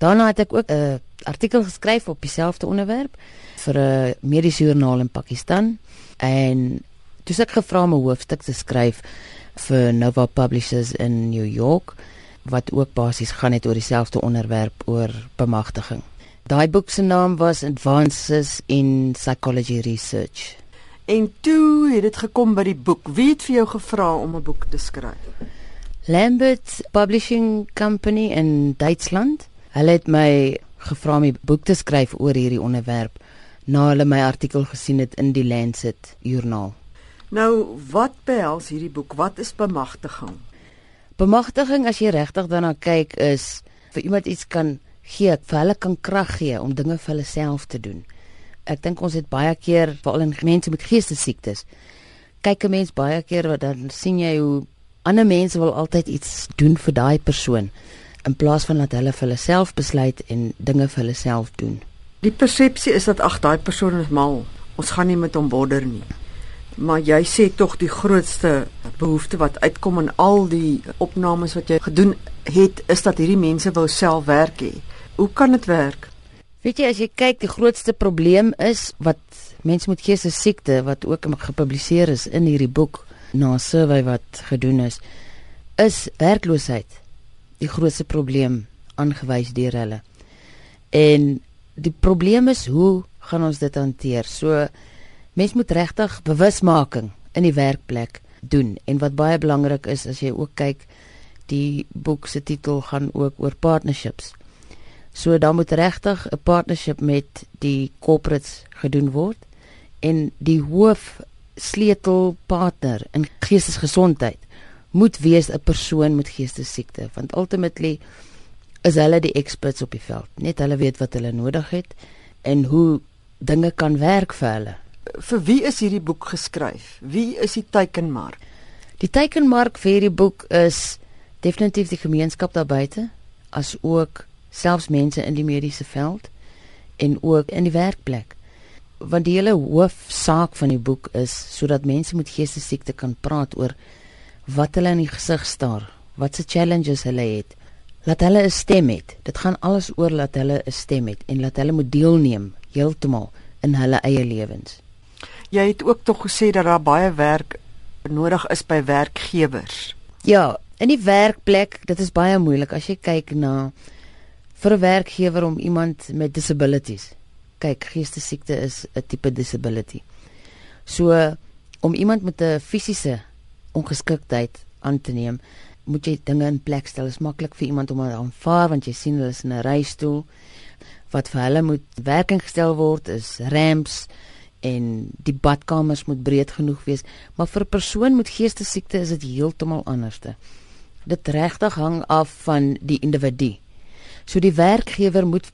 Daarna het ek ook 'n artikel geskryf op dieselfde onderwerp vir 'n mediese joernaal in Pakistan en toe ek gevra om 'n hoofstuk te skryf vir Nova Publishers in New York wat ook basies gaan net oor dieselfde onderwerp oor bemagtiging. Daai boek se naam was Advances in Psychology Research. En toe het dit gekom by die boek. Wie het vir jou gevra om 'n boek te skryf? Lambert Publishing Company in Duitsland. Hulle het my gevra om 'n boek te skryf oor hierdie onderwerp na hulle my artikel gesien het in die Lancet joernaal. Nou, wat behels hierdie boek? Wat is bemagtiging? Bemagtiging as jy regtig daarna kyk is vir iemand iets kan gee, vir hulle kan krag gee om dinge vir hulle self te doen. Ek dink ons het baie keer veral in mense met geestesiektes kyk 'n mens baie keer wat dan sien jy hoe ander mense wil altyd iets doen vir daai persoon in plaas van dat hulle vir hulle self besluit en dinge vir hulle self doen. Die persepsie is dat ag daai persoon is mal. Ons gaan nie met hom border nie. Maar jy sê tog die grootste behoefte wat uitkom in al die opnames wat jy gedoen het is dat hierdie mense wou self werk hê. Hoe kan dit werk? Weet jy as jy kyk die grootste probleem is wat mense met geestesiekte wat ook gepubliseer is in hierdie boek na 'n survey wat gedoen is is werkloosheid die grootste probleem aangewys deur hulle. En die probleem is hoe gaan ons dit hanteer? So mens moet regtig bewusmaking in die werkplek doen. En wat baie belangrik is as jy ook kyk die boek se titel gaan ook oor partnerships. So dan moet regtig 'n partnership met die corporates gedoen word en die hoof sleutelpartner in geestesgesondheid moet wees 'n persoon met geestesiekte want ultimately is hulle die experts op die veld. Net hulle weet wat hulle nodig het en hoe dinge kan werk vir hulle. Vir wie is hierdie boek geskryf? Wie is die teikenmark? Die teikenmark vir hierdie boek is definitief die gemeenskap daar buite as ook selfs mense in die mediese veld en ook in die werkplek. Want die hele hoofsaak van die boek is sodat mense met geestesiekte kan praat oor wat hulle in die gesig staar, wat se challenges hulle het. Laat hulle 'n stem hê. Dit gaan alles oor dat hulle 'n stem het en laat hulle moet deelneem heeltemal in hulle eie lewens. Jy het ook tog gesê dat daar baie werk nodig is by werkgewers. Ja, in die werkplek, dit is baie moeilik as jy kyk na vir 'n werkgewer om iemand met disabilities. Kyk, geestesiekte is 'n tipe disability. So om iemand met 'n fisiese ongeskiktheid aan te neem, moet jy dinge in plek stel. Dit is maklik vir iemand om aanvaar want jy sien hulle is in 'n reistool. Wat vir hulle moet werking gestel word is ramps en die badkamers moet breed genoeg wees, maar vir 'n persoon met geestesiekte is dit heeltemal anderste. Dit regtig hang af van die individu. So die werkgewer moet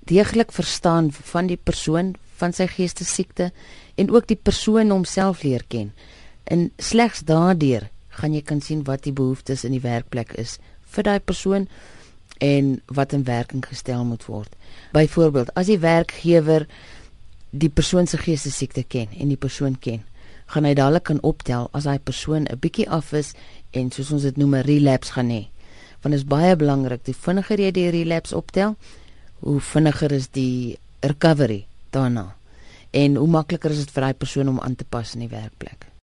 deeglik verstaan van die persoon van sy geestesiekte en ook die persoon homself leer ken. En slegs daardeur gaan jy kan sien wat die behoeftes in die werkplek is vir daai persoon en wat in werking gestel moet word. Byvoorbeeld, as die werkgewer die persoon se geestesiekte ken en die persoon ken, gaan hy dadelik kan optel as daai persoon 'n bietjie af is en soos ons dit noem 'n relapse gaan hê. Want dit is baie belangrik, die vinniger jy die relapse optel, hoe vinniger is die recovery daarna. En hoe makliker is dit vir daai persoon om aan te pas in die werkplek.